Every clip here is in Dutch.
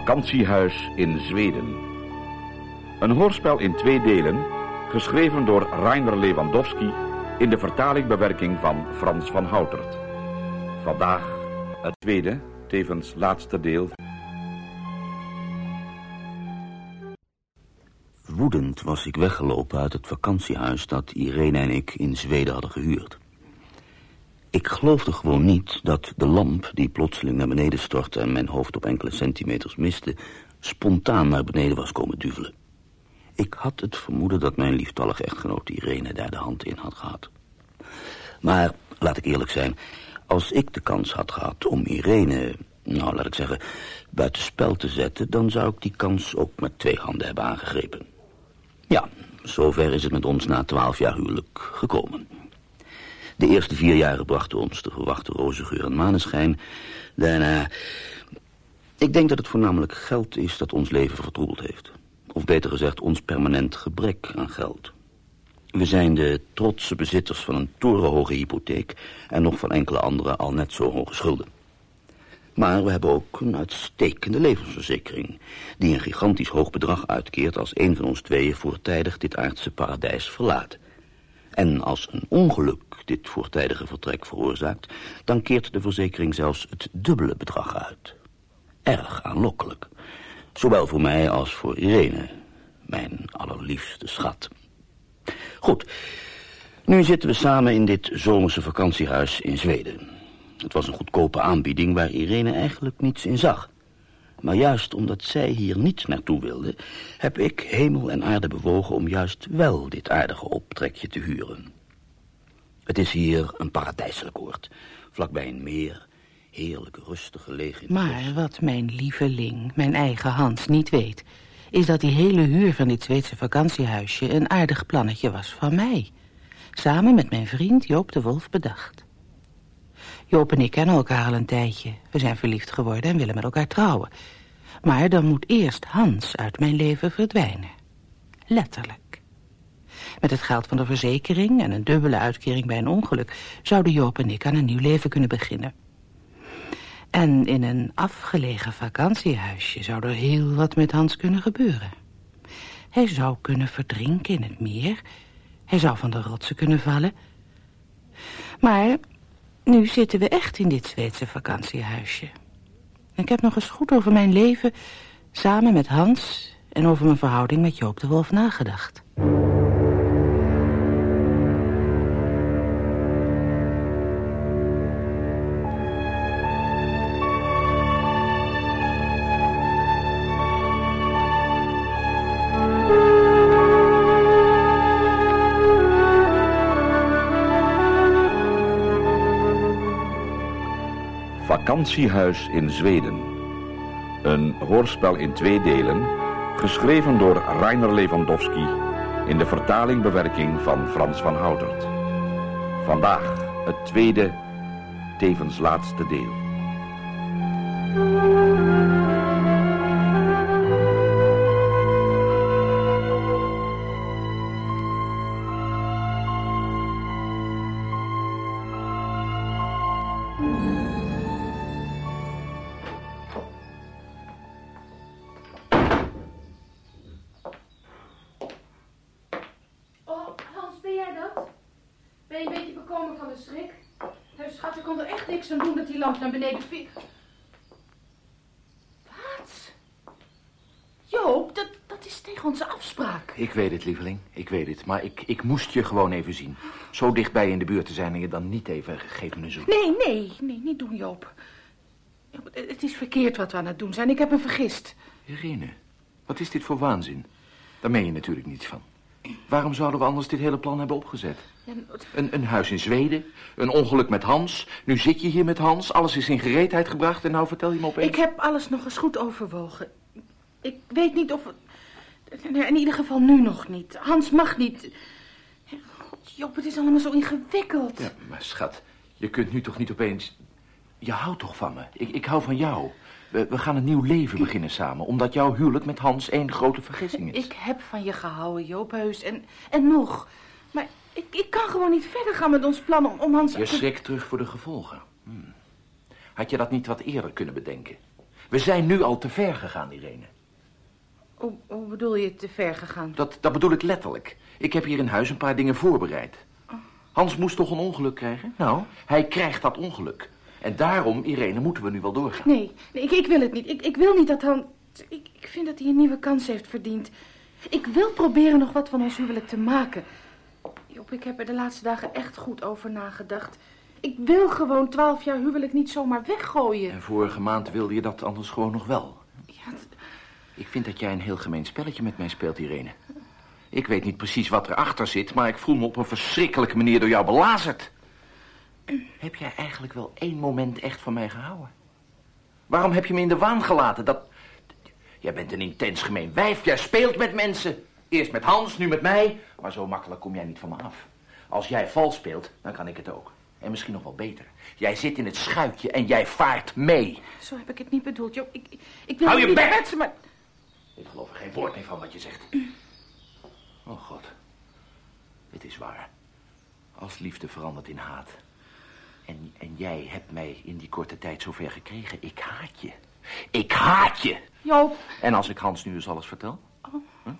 Vakantiehuis in Zweden. Een hoorspel in twee delen, geschreven door Rainer Lewandowski in de vertaling-bewerking van Frans van Houtert. Vandaag het tweede, tevens laatste deel. Woedend was ik weggelopen uit het vakantiehuis dat Irene en ik in Zweden hadden gehuurd. Ik geloofde gewoon niet dat de lamp die plotseling naar beneden stortte... en mijn hoofd op enkele centimeters miste... spontaan naar beneden was komen duvelen. Ik had het vermoeden dat mijn lieftallige echtgenoot Irene daar de hand in had gehad. Maar, laat ik eerlijk zijn... als ik de kans had gehad om Irene, nou laat ik zeggen... buitenspel te zetten... dan zou ik die kans ook met twee handen hebben aangegrepen. Ja, zover is het met ons na twaalf jaar huwelijk gekomen... De eerste vier jaren brachten ons de verwachte rozengeur en maneschijn. Daarna... Ik denk dat het voornamelijk geld is dat ons leven vertroebeld heeft. Of beter gezegd, ons permanent gebrek aan geld. We zijn de trotse bezitters van een torenhoge hypotheek... en nog van enkele andere al net zo hoge schulden. Maar we hebben ook een uitstekende levensverzekering... die een gigantisch hoog bedrag uitkeert... als een van ons tweeën voortijdig dit aardse paradijs verlaat. En als een ongeluk dit voortijdige vertrek veroorzaakt... dan keert de verzekering zelfs het dubbele bedrag uit. Erg aanlokkelijk. Zowel voor mij als voor Irene, mijn allerliefste schat. Goed, nu zitten we samen in dit zomerse vakantiehuis in Zweden. Het was een goedkope aanbieding waar Irene eigenlijk niets in zag. Maar juist omdat zij hier niet naartoe wilde... heb ik hemel en aarde bewogen om juist wel dit aardige optrekje te huren. Het is hier een paradijselijk oord. Vlakbij een meer, heerlijk rustig gelegen. Maar wat mijn lieveling, mijn eigen Hans, niet weet... is dat die hele huur van dit Zweedse vakantiehuisje... een aardig plannetje was van mij. Samen met mijn vriend Joop de Wolf bedacht. Joop en ik kennen elkaar al een tijdje. We zijn verliefd geworden en willen met elkaar trouwen. Maar dan moet eerst Hans uit mijn leven verdwijnen. Letterlijk. Met het geld van de verzekering en een dubbele uitkering bij een ongeluk... zouden Joop en ik aan een nieuw leven kunnen beginnen. En in een afgelegen vakantiehuisje zou er heel wat met Hans kunnen gebeuren. Hij zou kunnen verdrinken in het meer. Hij zou van de rotsen kunnen vallen. Maar nu zitten we echt in dit Zweedse vakantiehuisje. Ik heb nog eens goed over mijn leven samen met Hans... en over mijn verhouding met Joop de Wolf nagedacht. Vakantiehuis in Zweden. Een hoorspel in twee delen, geschreven door Rainer Lewandowski... in de vertaling-bewerking van Frans van Houtert. Vandaag het tweede, tevens laatste deel. Ik weet het, lieveling. Ik weet het. Maar ik, ik moest je gewoon even zien. Zo dichtbij in de buurt te zijn en je dan niet even geef me een zoen. Nee, nee, nee, niet doen, Joop. Het is verkeerd wat we aan het doen zijn. Ik heb me vergist. Irene, wat is dit voor waanzin? Daar meen je natuurlijk niets van. Waarom zouden we anders dit hele plan hebben opgezet? En- Een, een huis in Zweden, een ongeluk met Hans. Nu zit je hier met Hans, alles is in gereedheid gebracht en nou vertel je me opeens... Ik heb alles nog eens goed overwogen. Ik weet niet of... In ieder geval nu nog niet. Hans mag niet... God, Joop, het is allemaal zo ingewikkeld. Ja, maar schat, je kunt nu toch niet opeens... Je houdt toch van me? Ik, ik hou van jou. We, we gaan een nieuw leven beginnen samen, omdat jouw huwelijk met Hans één grote vergissing is. Ik heb van je gehouden, Joop Heus. En, en nog. Maar ik, ik kan gewoon niet verder gaan met ons plan om, om Hans... Je schrikt terug voor de gevolgen. Hmm. Had je dat niet wat eerder kunnen bedenken? We zijn nu al te ver gegaan, Irene. Hoe, hoe bedoel je te ver gegaan? Dat, dat bedoel ik letterlijk. Ik heb hier in huis een paar dingen voorbereid. Hans moest toch een ongeluk krijgen? Nou, hij krijgt dat ongeluk. En daarom, Irene, moeten we nu wel doorgaan. Nee, nee ik, ik wil het niet. Ik, ik wil niet dat Han... Ik, ik vind dat hij een nieuwe kans heeft verdiend. Ik wil proberen nog wat van ons huwelijk te maken. Job, ik heb er de laatste dagen echt goed over nagedacht. Ik wil gewoon twaalf jaar huwelijk niet zomaar weggooien. En vorige maand wilde je dat anders gewoon nog wel. Ik vind dat jij een heel gemeen spelletje met mij speelt, Irene. Ik weet niet precies wat erachter zit, maar ik voel me op een verschrikkelijke manier door jou belazerd. Heb jij eigenlijk wel één moment echt van mij gehouden? Waarom heb je me in de waan gelaten? Dat... Jij bent een intens gemeen wijf. Jij speelt met mensen. Eerst met Hans, nu met mij. Maar zo makkelijk kom jij niet van me af. Als jij vals speelt, dan kan ik het ook. En misschien nog wel beter. Jij zit in het schuitje en jij vaart mee. zo heb ik het niet bedoeld, Job. Ik, ik wil Hou je niet bek! kwetsen, maar... Ik geloof er geen woord meer van wat je zegt. Oh god. Het is waar. Als liefde verandert in haat. En, en jij hebt mij in die korte tijd zover gekregen. Ik haat je. Ik haat je. Joop, En als ik Hans nu eens alles vertel? Huh?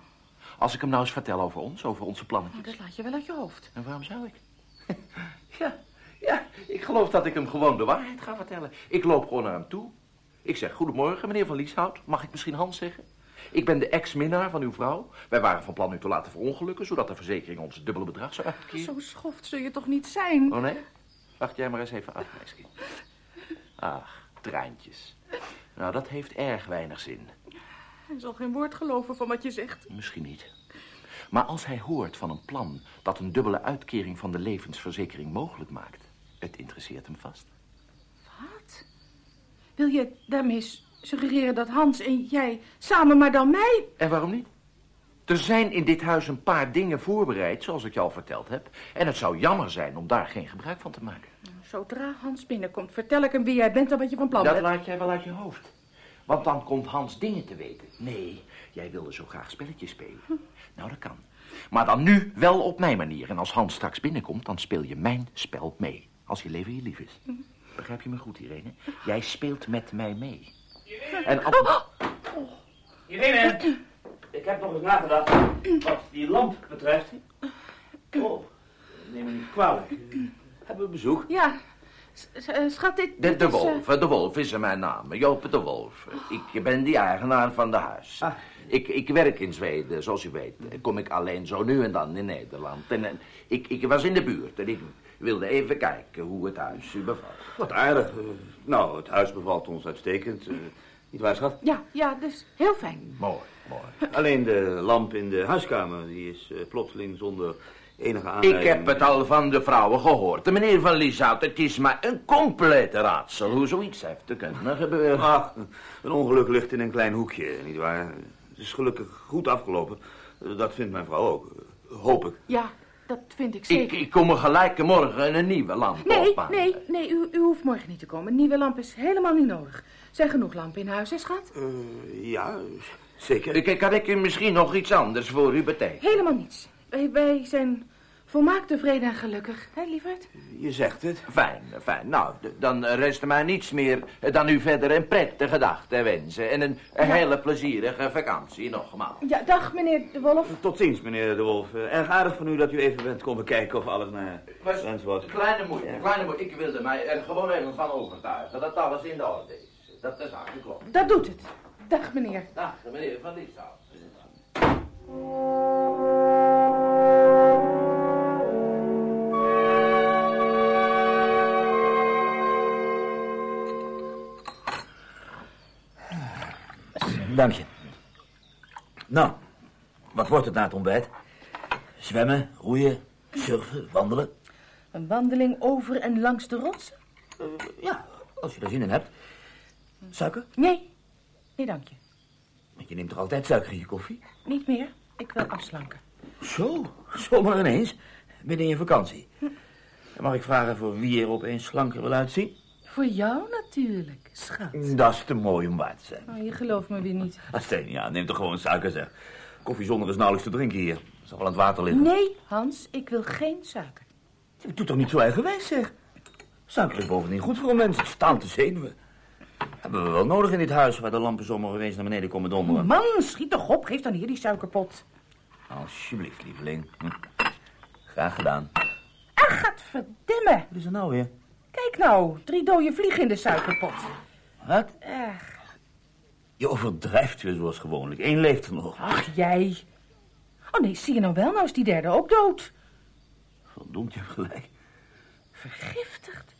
Als ik hem nou eens vertel over ons, over onze plannetjes. dat laat je wel uit je hoofd. En waarom zou ik? ja, ja, ik geloof dat ik hem gewoon de waarheid ga vertellen. Ik loop gewoon naar hem toe. Ik zeg, goedemorgen, meneer Van Lieshout. Mag ik misschien Hans zeggen? Ik ben de ex-minnaar van uw vrouw. Wij waren van plan u te laten verongelukken... zodat de verzekering ons dubbele bedrag zou uitkeren. Zo schoft zul je toch niet zijn? Oh nee? Wacht jij maar eens even af, meisje. Ach, treintjes. Nou, dat heeft erg weinig zin. Hij zal geen woord geloven van wat je zegt. Misschien niet. Maar als hij hoort van een plan dat een dubbele uitkering van de levensverzekering mogelijk maakt, het interesseert hem vast. Wat? Wil je daarmee suggereren dat Hans en jij samen maar dan mij... En waarom niet? Er zijn in dit huis een paar dingen voorbereid, zoals ik je al verteld heb. En het zou jammer zijn om daar geen gebruik van te maken. Zodra Hans binnenkomt, vertel ik hem wie jij bent en wat je van plan Dat bent. laat jij wel uit je hoofd. Want dan komt Hans dingen te weten. Nee, jij wilde zo graag spelletjes spelen. Nou, dat kan. Maar dan nu wel op mijn manier. En als Hans straks binnenkomt, dan speel je mijn spel mee. Als je leven je lief is. Begrijp je me goed, Irene? Jij speelt met mij mee. En als... Irene, ik heb nog eens nagedacht wat die lamp betreft. Oh, neem me niet kwalijk. Hebben we bezoek? Ja, schat, dit... De, dit de is, eh, Wolf, de Wolf is mijn naam. Joop de Wolf. Ik ben de eigenaar van de huis. Ah. Ik, ik werk in Zweden, zoals u weet. Kom ik alleen zo nu en dan in Nederland. En, en ik, ik was in de buurt en ik wilde even kijken hoe het huis u bevalt. Wat aardig. Eh, nou, het huis bevalt ons uitstekend. eh, niet waar, schat? Ja, ja, dus heel fijn. Mooi, mooi. Alleen de lamp in de huiskamer, die is eh, plotseling zonder enige aanleiding... Ik heb het al van de vrouwen gehoord. Meneer Van Lieshout, het is maar een complete raadsel hoe zoiets heeft te kunnen gebeuren. Ach, een ongeluk ligt in een klein hoekje, nietwaar? Het is gelukkig goed afgelopen. Eh, Dat vindt mijn vrouw ook. eh, Hoop ik. Ja, dat vind ik Ik, zeker. ik kom er gelijk morgen een nieuwe lamp Nee, ophangen. nee, nee, u, u hoeft morgen niet te komen. Een nieuwe lamp is helemaal niet nodig. Er zijn genoeg lampen in huis, hè, schat? Eh, ja, zeker. Ik, kan ik u misschien nog iets anders voor u betekenen? Helemaal niets. Wij, wij zijn volmaakt tevreden en gelukkig, hè, lieverd? Je zegt het. Fijn, fijn. Nou, dan rest er mij niets meer dan u verder een prettige dag te wensen. En een, hele plezierige vakantie nogmaals. Ja, dag, meneer De Wolf. Tot ziens, meneer De Wolf. Eh, Erg aardig van u dat u even bent komen kijken of alles naar wens was. Kleine moeite, kleine moeite. Ik wilde mij er gewoon even van overtuigen dat alles in de orde is. Dat is eigenlijk klopt. Dat doet het. Dag, meneer. Dag, meneer Van Lieshout. Dank je. Nou, wat wordt het na het ontbijt? Zwemmen, roeien, surfen, wandelen? Een wandeling over en langs de rotsen? Eh, ja, als je er zin in hebt. Suiker? Nee. Nee, dank je. Want je neemt toch altijd suiker in je koffie? Niet meer. Ik wil afslanken. Zo, zomaar ineens. Midden in je vakantie. Dan mag ik vragen voor wie er opeens slanker wil uitzien? Voor jou natuurlijk, schat. Dat is te mooi om waar te zijn. Oh, je gelooft me weer niet. Astenia, neem toch gewoon suiker, zeg. Koffie zonder is nauwelijks te drinken hier. Zal wel aan het water liggen. Nee, Hans, ik wil geen suiker. Je doet toch niet zo eigenwijs, zeg. Suiker is bovendien goed voor een mens. Staan te zenuwen. Hebben we wel nodig in dit huis waar de lampen zomaar eens naar beneden komen donderen. Man, schiet toch op. Geef dan hier die suikerpot. Alsjeblieft, lieveling. Hm. Graag gedaan. Ach, gaat verdimmen. Wat is er nou weer? Kijk nou, drie dode vliegen in de suikerpot. Wat? Ach, Je overdrijft weer zoals gewoonlijk. Eén leeft er nog. ach jij. Oh nee, zie je nou wel, nou is die derde ook dood. Verdomd, je hebt gelijk. Vergiftigd.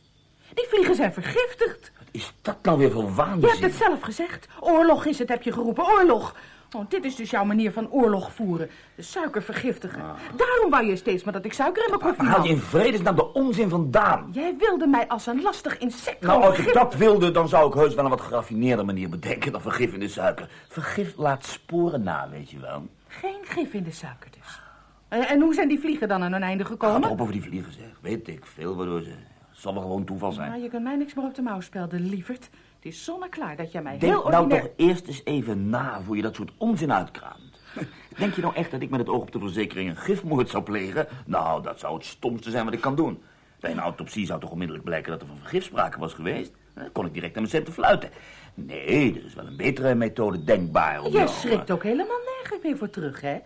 Die vliegen zijn vergiftigd. Wat is dat nou weer voor Je waanzin? hebt het zelf gezegd. Oorlog is het, heb je geroepen. Oorlog. Oh, dit is dus jouw manier van oorlog voeren. De suiker vergiftigen. Daarom wou je steeds maar dat ik suiker in mijn koffie Waar haal je in vredesnaam de onzin vandaan? Jij wilde mij als een lastig insect Nou, als ik dat wilde, dan zou ik heus wel een wat geraffineerde manier bedenken dan vergif in de suiker. Vergif laat sporen na, weet je wel. Geen gif in de suiker dus. En, en hoe zijn die vliegen dan aan hun einde gekomen? op over die vliegen, zeg. Weet ik veel, waardoor ze... zal wel gewoon toeval zijn. Nou, je kunt mij niks meer op de mouw spelden, lieverd. Het is zonneklaar dat jij mij Denk heel nou ordinair... toch eerst eens even na voor je dat soort onzin uitkraamt. Denk je nou echt dat ik met het oog op de verzekering een gifmoord zou plegen? Nou, dat zou het stomste zijn wat ik kan doen. Bij een autopsie zou toch onmiddellijk blijken dat er van vergif sprake was geweest? Dan kon ik direct aan mijn centen fluiten. Nee, er is wel een betere methode denkbaar. om Jij schrikt eh, ook helemaal nergens meer voor terug, hè?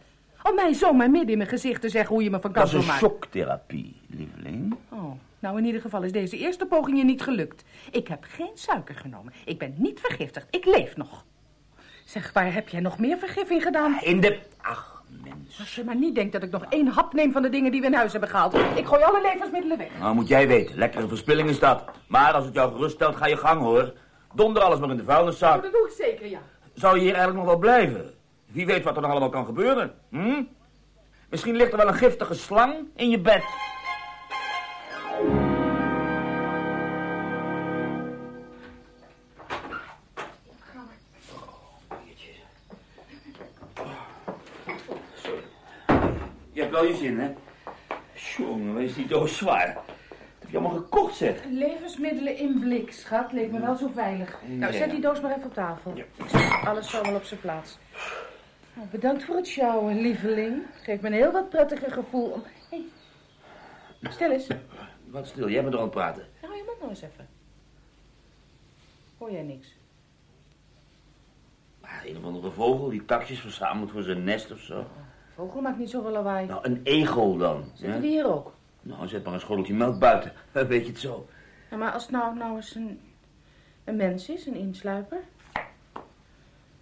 Om mij zomaar midden in mijn gezicht te zeggen hoe je me van Dat kant is wil een maken. shocktherapie, lieveling. Oh, nou in ieder geval is deze eerste poging je niet gelukt. Ik heb geen suiker genomen. Ik ben niet vergiftigd. Ik leef nog. Zeg, waar heb jij nog meer vergif in gedaan? In de... Ach, mens. Als je maar niet denkt dat ik nog één hap neem van de dingen die we in huis hebben gehaald. Ik gooi alle levensmiddelen weg. Nou, moet jij weten. Lekkere verspilling is dat. Maar als het jou geruststelt, ga je gang, hoor. Donder alles maar in de vuilniszak. Dat doe ik zeker, ja. Zou je hier eigenlijk nog wel blijven? Wie weet wat er nog allemaal kan gebeuren, hm? Misschien ligt er wel een giftige slang in je bed. Wel je zin, hè? Jongen, wat is die doos zwaar? Dat heb je allemaal gekocht, zeg. Levensmiddelen in blik, schat. Leek me wel zo veilig. Nou, zet die doos maar even op tafel. Ik zet alles zo wel op zijn plaats. Nou, bedankt voor het sjouwen, lieveling. Geeft me een heel wat prettiger gevoel om... Hé, hey. stil eens. Wat stil, jij bent er aan het praten. Nou, je moet nou eens even. Hoor jij niks? Ah, een of andere vogel die takjes verzamelt voor zijn nest of zo. Vogel maakt niet zoveel lawaai. Nou, een egel dan. Zitten die hier ook? Nou, zet maar een schoteltje melk buiten. Weet je het zo. Ja, maar als het nou, nou eens een, een mens is, een insluiper.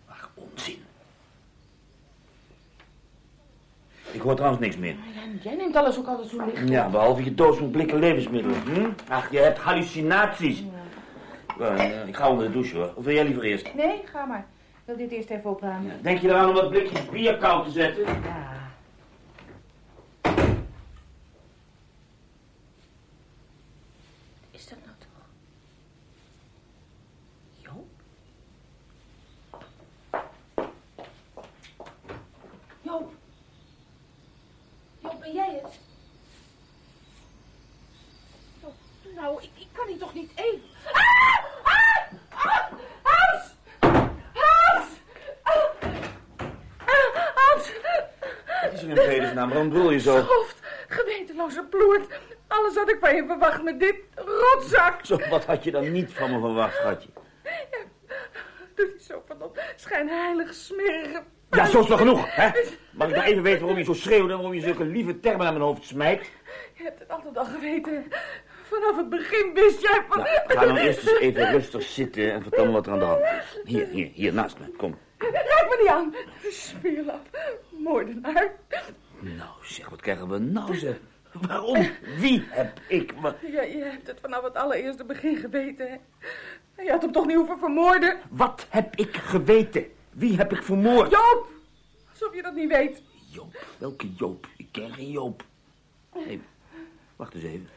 Ach, onzin. Ik hoor trouwens niks meer. Jij, jij neemt alles ook altijd zo licht. Ja, behalve je doos met blikken levensmiddelen. Hm? Ach, je hebt hallucinaties. Eh, ik ga onder de douche hoor. Of wil jij liever eerst? Nee, ga maar. Wil dit eerst even opruimen. Denk je eraan om wat blikjes bier koud te zetten? Ja. Is dat nou toch? Joop? Joop? Joop, ben jij het? Joop, nou, ik, ik kan hier toch niet even... Ah! Ah! Ah! Hans! Hans! Ah! Ah, Hans! Wat is in vredesnaam? Waarom brul je zo? Hoofd, gewetenloze ploert. Alles had ik van je verwacht met dit rotzak. Zo, wat had je dan niet van me verwacht, schatje? Doe die zo van op schijnheilig smerige... Ja, zo is wel genoeg, hè? Mag ik nog even weten waarom je zo schreeuwt en waarom je zulke lieve termen naar mijn hoofd smijt? Je hebt het altijd al geweten. Vanaf het begin wist jij van... Nou, ga nou eerst eens even rustig zitten en vertel me wat er aan de hand is. Hier, hier, hier, naast me. Kom. Raak me niet aan. Smeerlap. Moordenaar. Nou, zeg, wat krijgen we nou, zeg? Waarom? Wie heb ik? Wat, Ja, je hebt het vanaf het allereerste begin geweten, hè? Je had hem toch niet hoeven vermoorden? wat heb ik geweten? Wie heb ik vermoord? Joop! Alsof je dat niet weet. Joop. Welke Joop? Ik ken geen Joop. Nee, wacht eens even.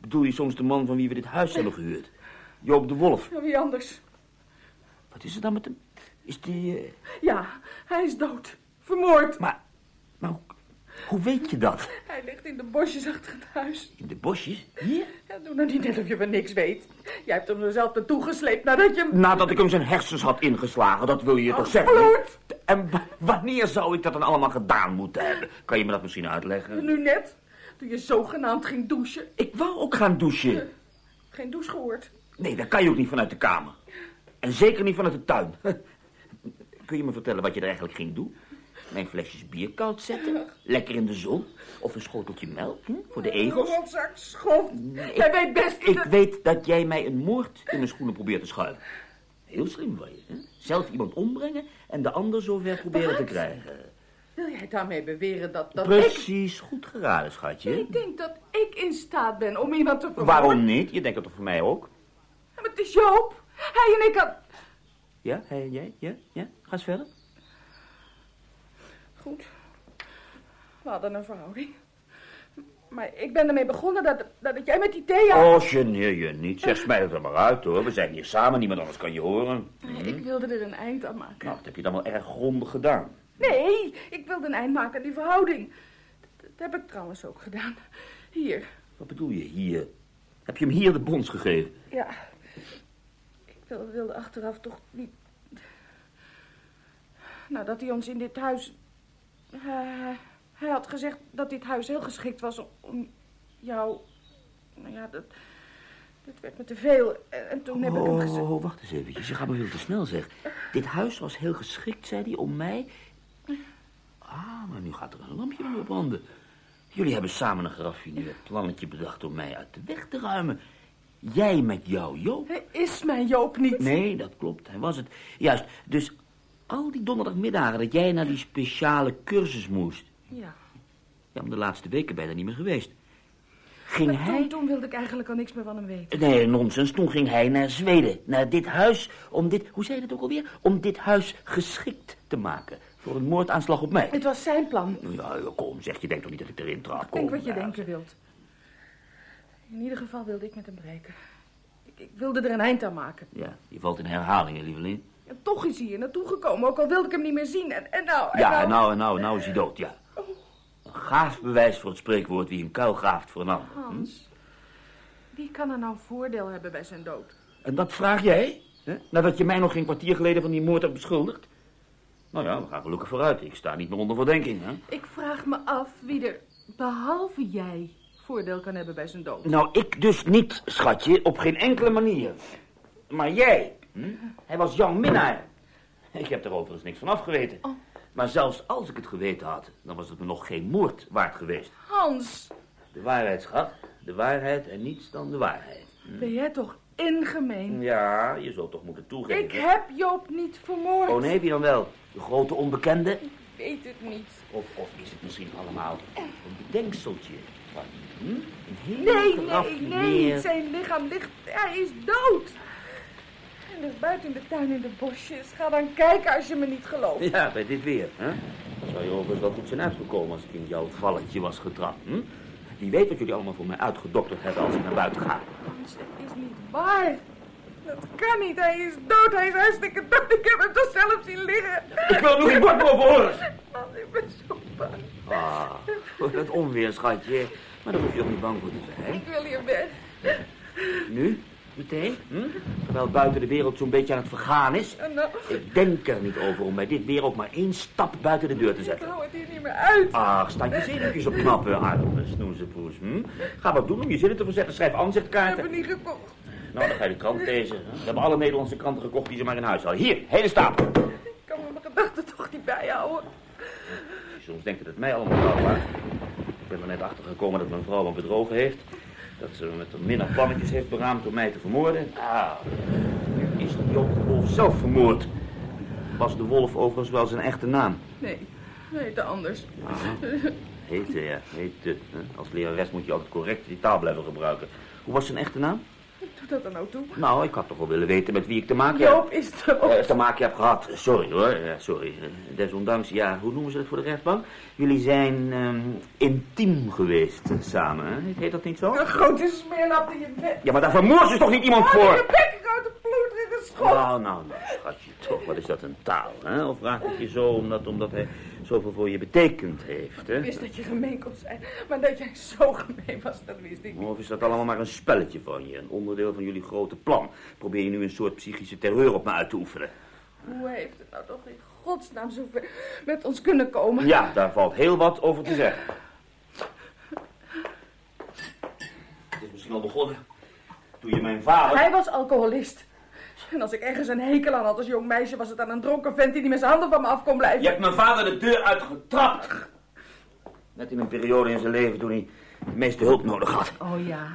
Bedoel je soms de man van wie we dit huis hebben gehuurd? Joop de Wolf. Ja, wie anders? Wat is er dan met hem? Is die... eh, Ja, hij is dood. Vermoord. Maar, maar hoe, hoe weet je dat? Hij ligt in de bosjes achter het huis. In de bosjes? Hier? Ja, doe nou niet net of je van niks weet. Jij hebt hem er zelf naartoe gesleept nadat je hem... Nadat ik hem zijn hersens had ingeslagen, dat wil je toch zeggen? bloed! En wa- wanneer zou ik dat dan allemaal gedaan moeten hebben? Kan je me dat misschien uitleggen? Nu net, toen je zogenaamd ging douchen. Ik wou ook gaan douchen. Geen douche gehoord. Nee, dat kan je ook niet vanuit de kamer. En zeker niet vanuit de tuin. Kun je me vertellen wat je er eigenlijk ging doen? Mijn flesjes bier koud zetten? Lekker in de zon? Of een schoteltje melk hm? voor de egels? Rotzak. Jij weet best... Ik weet dat jij mij een moord in mijn schoenen probeert te schuiven. Heel slim van je, hè? Zelf iemand ombrengen en de ander zover proberen te krijgen. Wil jij daarmee beweren dat, dat ik... Precies, goed geraden, schatje. Ik denk dat ik in staat ben om iemand te vermoorden. Waarom niet? Je denkt dat toch voor mij ook? Maar het is Joop. Hij en ik had... Ja, hij en jij? Ja? Ja? Ga eens verder. Goed. We hadden een verhouding. Maar ik ben ermee begonnen dat, dat jij met die Thea... Oh, geneer je niet. Zeg, smijt het er maar uit, hoor. We zijn hier samen, niemand anders kan je horen. Ik wilde er een eind aan maken. Nou, dat heb je dan wel erg grondig gedaan. Nee, ik wilde een eind maken aan die verhouding. Dat, dat heb ik trouwens ook gedaan. Hier. Wat bedoel je hier? Heb je hem hier de bons gegeven? Ja. Ik wil- wilde achteraf toch niet... Nou, dat hij ons in dit huis... Hij- hij had gezegd dat dit huis heel geschikt was om jou... Nou ja, dat... Dat werd me te veel. En, en toen heb ik hem gezegd... Oh, wacht eens eventjes. Je gaat me veel te snel, zeg. Dit huis was heel geschikt, zei hij, om mij... Ah, maar nu gaat er een lampje mee branden. Jullie hebben samen een geraffineerd plannetje bedacht om mij uit de weg te ruimen. Jij met jouw Joop. Hij is mijn Joop niet. Nee, dat klopt. Hij was het. Juist. Dus al die donderdagmiddagen dat jij naar die speciale cursus moest... Ja. Ja, om de laatste weken ben je daar niet meer geweest. Ging Maar hij... toen, toen wilde ik eigenlijk al niks meer van hem weten. Nee, nonsens. Toen ging hij naar Zweden. Naar dit huis. Om dit... Hoe zei je dat ook alweer? Om dit huis geschikt te maken. Voor een moordaanslag op mij. Het was zijn plan. Ja, kom, zeg. Je denkt toch niet dat ik erin trap? Denk Kom, wat je ja. denken wilt. In ieder geval wilde ik met hem breken. Ik, ik wilde er een eind aan maken. Ja, je valt in herhalingen, lieveling. En toch is hij hier naartoe gekomen, ook al wilde ik hem niet meer zien. En, en nou, en Ja, nou... en nou, en nou, nou is hij dood, ja. Een gaaf bewijs voor het spreekwoord wie een kuil graaft voor een ander. Hm? Hans, wie kan er nou voordeel hebben bij zijn dood? En dat vraag jij? Hè? Nadat je mij nog geen kwartier geleden van die moord hebt beschuldigd? Nou ja, we gaan gelukkig vooruit. Ik sta niet meer onder verdenking, hè? Ik vraag me af wie er, behalve jij, voordeel kan hebben bij zijn dood. Nou, ik dus niet, schatje, op geen enkele manier. Maar jij, hm? hij was jouw minnaar. Ik heb er overigens niks van afgeweten. Oh. Maar zelfs als ik het geweten had, dan was het me nog geen moord waard geweest. Hans, De waarheid, schat. De waarheid en niets dan de waarheid. ben jij toch ingemeen? Ja, je zult toch moeten toegeven. Ik heb Joop niet vermoord. Oh nee, wie dan wel? De grote onbekende? Ik weet het niet. Of, of is het misschien allemaal een bedenkseltje van hm? een Nee, nee, nee. Zijn lichaam ligt... Hij is dood. Ligt buiten in de tuin in de bosjes. Ga dan kijken als je me niet gelooft. Ja, bij dit weer. Hè? Zou je overigens wel goed zijn uitgekomen als ik in jouw valletje was getrapt. Hm? Wie weet wat jullie allemaal voor mij uitgedokterd hebben als ik naar buiten ga. Hans, het is niet waar. Dat kan niet. Hij is dood. Hij is hartstikke dood. Ik heb hem toch zelf zien liggen. Ik wil nog geen woord meer over horen. Hans, ik ben zo bang. Ah, voor dat onweer, schatje. Maar daar hoef je ook niet bang voor te zijn. Ik wil hier weg. Nu? Meteen? Hm? Terwijl buiten de wereld zo'n beetje aan het vergaan is. En nou, Ik denk er niet over om bij dit weer ook maar één stap buiten de deur te ik zetten. hou het hier niet meer uit. Ach, sta je zenuwtjes op knappe arme snoezepoes. Hm? Ga wat doen om je zinnen te verzetten. Schrijf Ik aanzichtkaarten. heb het niet gekocht. Nou, dan ga je de krant lezen. hè. We hebben alle Nederlandse kranten gekocht die ze maar in huis hadden. Hier, hele stapel. Ik kan me mijn gedachten toch niet bijhouden. Soms denkt het mij allemaal wel waard. Ik ben er net achter gekomen dat mijn vrouw me bedrogen heeft. Dat ze me met een minnaar plannetjes heeft beraamd om mij te vermoorden. Ah, nu is Joop de Wolf zelf vermoord. Was de Wolf overigens wel zijn echte naam? Nee, we heette anders. Heette, ja, heette. Als lerares moet je altijd correct die taal blijven gebruiken. Hoe was zijn echte naam? Doe dat dan ook toe. Nou, ik had toch wel willen weten met wie ik te maken heb. Joop is dood. Eh, te maken heb gehad. Sorry hoor, ja, sorry. Desondanks, ja, hoe noemen ze dat voor de rechtbank? Jullie zijn ehm, intiem geweest eh, samen, hè? Heet dat niet zo? Een grote smeerlap in je bed. Ja, maar daar vermoord je toch niet iemand Oh, in je voor? bek, grote bloederige. Nou, nou, nou, schatje, toch, wat is dat een taal, hè? Of vraag ik je zo omdat, omdat hij zoveel voor je betekend heeft, hè? Ik wist dat je gemeen kon zijn, maar dat jij zo gemeen was, dat wist ik niet. Of is dat allemaal maar een spelletje van je, een onderdeel van jullie grote plan? Probeer je nu een soort psychische terreur op me uit te oefenen? Hoe heeft het nou toch in godsnaam zover met ons kunnen komen? Ja, daar valt heel wat over te zeggen. Het is misschien al begonnen toen je mijn vader... Hij was alcoholist. En als ik ergens een hekel aan had als jong meisje, was het aan een dronken vent die niet met zijn handen van me af kon blijven. Je hebt mijn vader de deur uitgetrapt. Net in een periode in zijn leven toen hij de meeste hulp nodig had. Oh ja.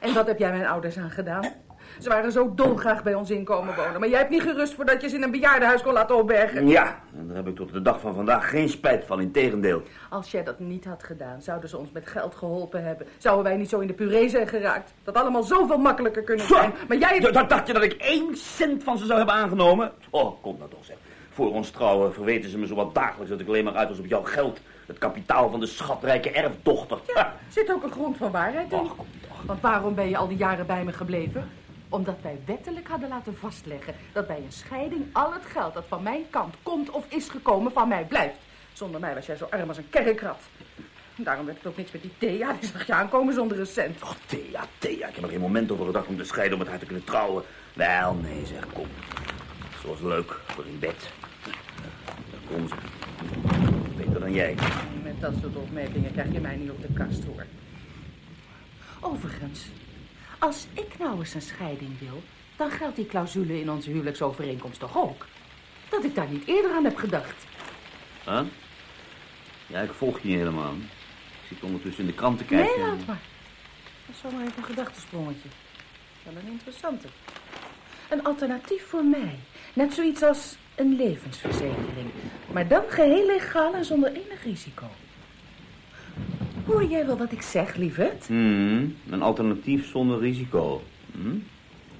En wat heb jij mijn ouders aan gedaan? Ze waren zo dolgraag bij ons inkomen wonen. Maar jij hebt niet gerust voordat je ze in een bejaardenhuis kon laten opbergen. Ja, en daar heb ik tot de dag van vandaag geen spijt van, integendeel. Als jij dat niet had gedaan, zouden ze ons met geld geholpen hebben. Zouden wij niet zo in de puree zijn geraakt. Dat allemaal zoveel makkelijker kunnen zijn. Maar jij... D- dacht je dat ik één cent van ze zou hebben aangenomen? Oh, kom nou toch zeg. Voor ons trouwen verweten ze me zo wat dagelijks dat ik alleen maar uit was op jouw geld. Het kapitaal van de schatrijke erfdochter. Ja, zit ook een grond van waarheid in. Want waarom ben je al die jaren bij me gebleven? Omdat wij wettelijk hadden laten vastleggen dat bij een scheiding al het geld dat van mijn kant komt of is gekomen van mij blijft. Zonder mij was jij zo arm als een kerkrat. Daarom werd het ook niks met die Thea. Die zag je aankomen zonder een cent. Och, Thea, Thea, ik heb er geen moment over gedacht om te scheiden om met haar te kunnen trouwen. Wel, nee zeg, kom. Zoals leuk, voor in bed. Daar kom ze. Beter dan jij. Met dat soort opmerkingen krijg je mij niet op de kast, hoor. Overigens, als ik nou eens een scheiding wil... dan geldt die clausule in onze huwelijksovereenkomst toch ook? Dat ik daar niet eerder aan heb gedacht. Huh? Ja, ik volg je niet helemaal. Ik zit ondertussen in de krant te kijken. Nee, laat maar. Dat is zomaar even een gedachtesprongetje. Wel een interessante. Een alternatief voor mij. Net zoiets als een levensverzekering. Maar dan geheel legaal en zonder enig risico. Hoor jij wel wat ik zeg, lieverd? Hmm, een alternatief zonder risico. Hmm?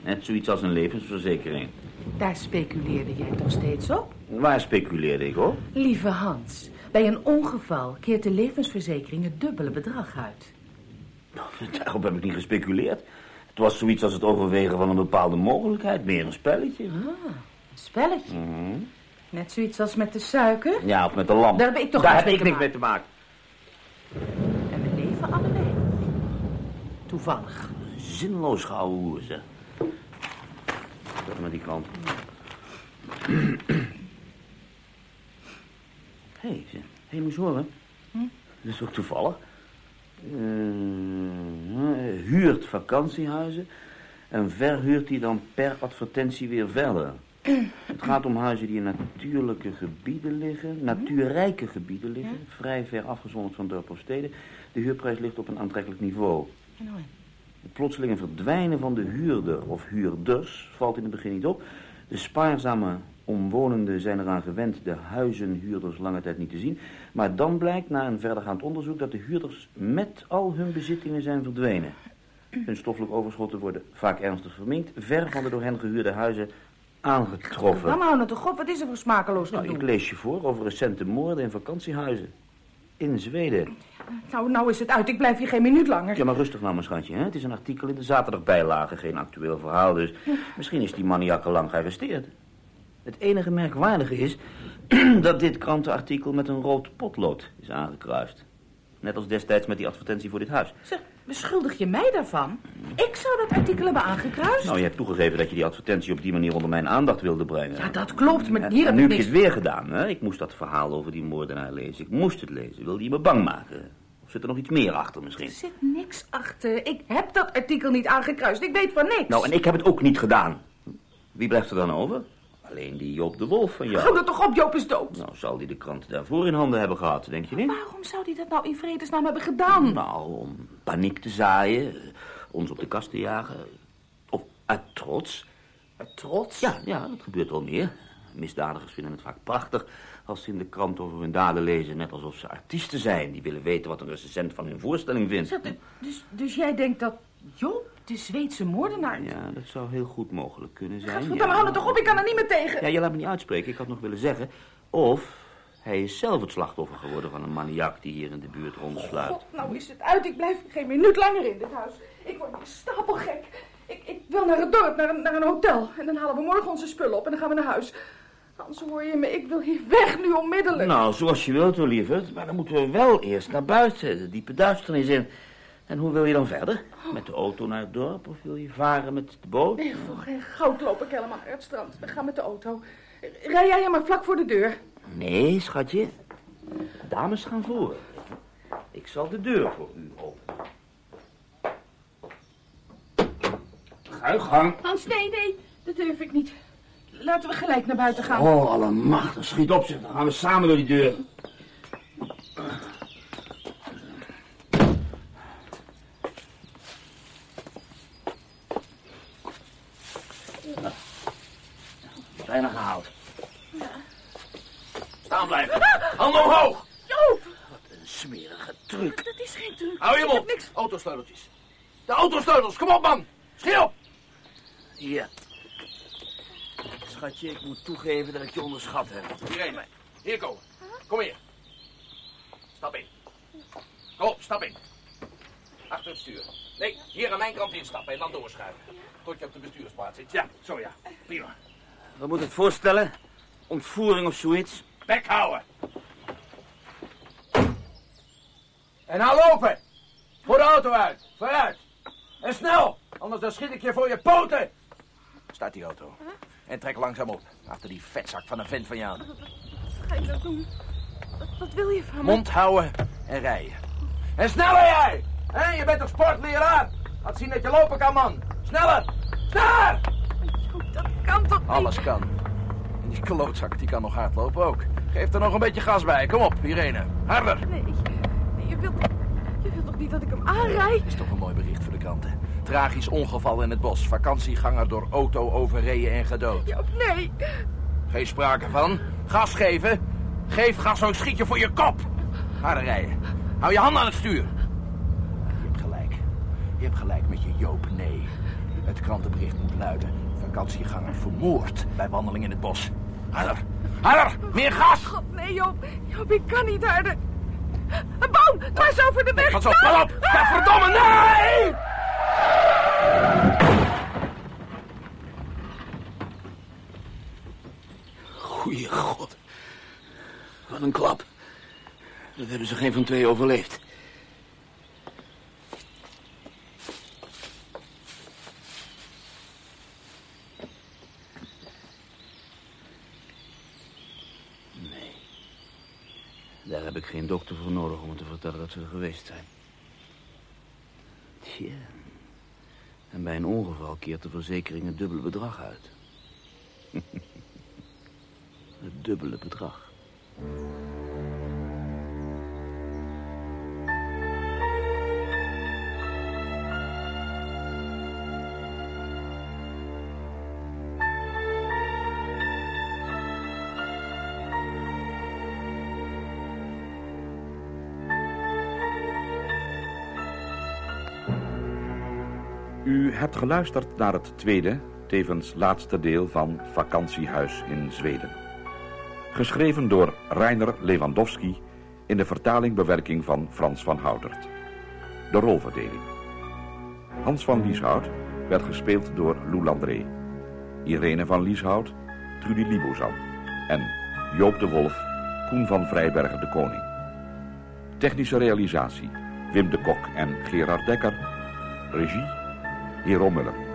Net zoiets als een levensverzekering. Daar speculeerde jij toch steeds op? Waar speculeerde ik op? Lieve Hans, bij een ongeval keert de levensverzekering het dubbele bedrag uit. Daarop heb ik niet gespeculeerd. Het was zoiets als het overwegen van een bepaalde mogelijkheid. Meer een spelletje. Ah, een spelletje. Mhm. Net zoiets als met de suiker. Ja, of met de lamp. Daar heb ik toch Daar niks heb ik niks mee te maken. En we leven allebei. Toevallig. Zinloos gehouden, zeg. Met die krant. Hé, hey. Hé, moet je horen. Dat is ook toevallig. Eh, huurt vakantiehuizen en verhuurt die dan per advertentie weer verder. Het gaat om huizen die in natuurlijke gebieden liggen, natuurrijke gebieden liggen, vrij ver afgezonderd van dorpen of steden. De huurprijs ligt op een aantrekkelijk niveau. Het plotselinge verdwijnen van de huurder of huurders valt in het begin niet op. De spaarzame omwonenden zijn eraan gewend de huizenhuurders lange tijd niet te zien. Maar dan blijkt na een verdergaand onderzoek dat de huurders met al hun bezittingen zijn verdwenen. Hun stoffelijk overschotten worden vaak ernstig verminkt, ver van de door hen gehuurde huizen aangetroffen. Dan hou nou toch op, wat is er voor smakeloos Nou, ik lees je voor over recente moorden in vakantiehuizen. In Zweden. Nou, nou is het uit, ik blijf hier geen minuut langer. Ja, maar rustig nou, mijn schatje. Hè? Het is een artikel in de zaterdagbijlage, geen actueel verhaal. Dus misschien is die maniak al lang gearresteerd. Het enige merkwaardige is dat dit krantenartikel met een rood potlood is aangekruist. Net als destijds met die advertentie voor dit huis. Zeg, beschuldig je mij daarvan? Ik zou dat artikel hebben aangekruist. Nou, je hebt toegegeven dat je die advertentie op die manier onder mijn aandacht wilde brengen. Ja, dat klopt, maar hier heb nu heb je het weer gedaan, hè? Ik moest dat verhaal over die moordenaar lezen. Ik moest het lezen. Wilde je me bang maken? Of zit er nog iets meer achter misschien? Er zit niks achter. Ik heb dat artikel niet aangekruist. Ik weet van niks. Nou, en ik heb het ook niet gedaan. Wie blijft er dan over? Alleen die Joop de Wolf van jou. Hou er toch op, Joop is dood. Nou, zal die de krant daarvoor in handen hebben gehad, denk je niet? Waarom zou hij dat nou in vredesnaam hebben gedaan? Nou, om paniek te zaaien, ons op de kast te jagen. Of uit trots. Trots? Ja, ja, dat gebeurt wel meer. Misdadigers vinden het vaak prachtig als ze in de krant over hun daden lezen... net alsof ze artiesten zijn. Die willen weten wat een recensent van hun voorstelling vindt. Zeg, Dus, dus jij denkt dat Joop de Zweedse moordenaar... Ja, dat zou heel goed mogelijk kunnen zijn. Gadverdamme, ja. hou er toch op, ik kan er niet meer tegen. Ja, je laat me niet uitspreken. Ik had nog willen zeggen... of hij is zelf het slachtoffer geworden van een maniak... die hier in de buurt rondsluit. God, nou is het uit. Ik blijf geen minuut langer in dit huis. Ik word stapelgek. Ik, ik wil naar het dorp, naar een, naar een hotel. En dan halen we morgen onze spullen op en dan gaan we naar huis. Anders hoor je me, ik wil hier weg nu onmiddellijk. Nou, zoals je wilt, hoor, lieverd. Maar dan moeten we wel eerst naar buiten. De diepe duisternis in. En hoe wil je dan verder? Met de auto naar het dorp of wil je varen met de boot? Nee, voor geen goud loop ik helemaal naar het strand. We gaan met de auto. Rij jij maar vlak voor de deur. Nee, schatje. Dames gaan voor. Ik zal de deur voor u openen. Ga uw gang. Hans, nee, nee. dat durf ik niet. Laten we gelijk naar buiten gaan. Oh, allemachtig. Schiet op, zeg. Dan gaan we samen door die deur. Bijna gehaald. Staan blijven. Handen omhoog. Joop, Wat een smerige truc. dat is geen truc. Hou je Ik heb mond. niks. Autosleuteltjes. De autosleutels, kom op man. Schiet op. Hier. Schatje, ik moet toegeven dat ik je onderschat heb. Irene, hier komen. Kom hier. Stap in. Kom op, stap in. Achter het stuur. Nee, hier aan mijn kant instappen en dan doorschuiven. Tot je op de bestuursplaats zit. Ja, zo ja. Prima. Wat moet het voorstellen? Ontvoering of zoiets? Bek houden. En nou lopen. Voor de auto uit. Vooruit. En snel. Anders dan schiet ik je voor je poten. Start die auto. En trek langzaam op. Achter die vetzak van een vent van jou. Wat ga je nou doen? Wat, wat wil je van me? Mond houden en rijden. En sneller jij! Hé, je bent toch sportleraar? Laat zien dat je lopen kan, man. Sneller! Sneller! Dat kan toch niet? Alles kan. En die klootzak die kan nog hardlopen ook. Geef er nog een beetje gas bij. Kom op, Irene. Harder. Nee, nee je, wilt, niet dat ik hem aanrijd? Is toch een mooi bericht voor de kranten. Tragisch ongeval in het bos. Vakantieganger door auto overreden en gedood. Joop, nee. Geen sprake van. Gas geven. Geef gas, zo schiet je voor je kop. Harder rijden. Hou je handen aan het stuur. Je hebt gelijk. Je hebt gelijk met je Joop, nee. Het krantenbericht moet luiden. Vakantieganger vermoord bij wandeling in het bos. Harder. Harder. Meer gas. God, nee, Joop. Joop, ik kan niet harder. Een boom, dwars over de weg. Pas op, pas op. Ja, verdomme, nee! Goeie god. Wat een klap. Dat hebben ze geen van twee overleefd. Nee. Daar heb ik geen dokter voor nodig om te vertellen dat ze er geweest zijn. Tja. En bij een ongeval keert de verzekering het dubbele bedrag uit. Het dubbele bedrag. U hebt geluisterd naar het tweede, tevens laatste deel van Vakantiehuis in Zweden. Geschreven door Reiner Lewandowski in de vertaling-bewerking van Frans van Houtert. De rolverdeling. Hans van Lieshout werd gespeeld door Lou Landré. Irene van Lieshout, Trudy Libozan. En Joop de Wolf, Koen van Vrijbergen de Koning. Technische realisatie, Wim de Kok en Gerard Dekker. Regie, Hero Muller.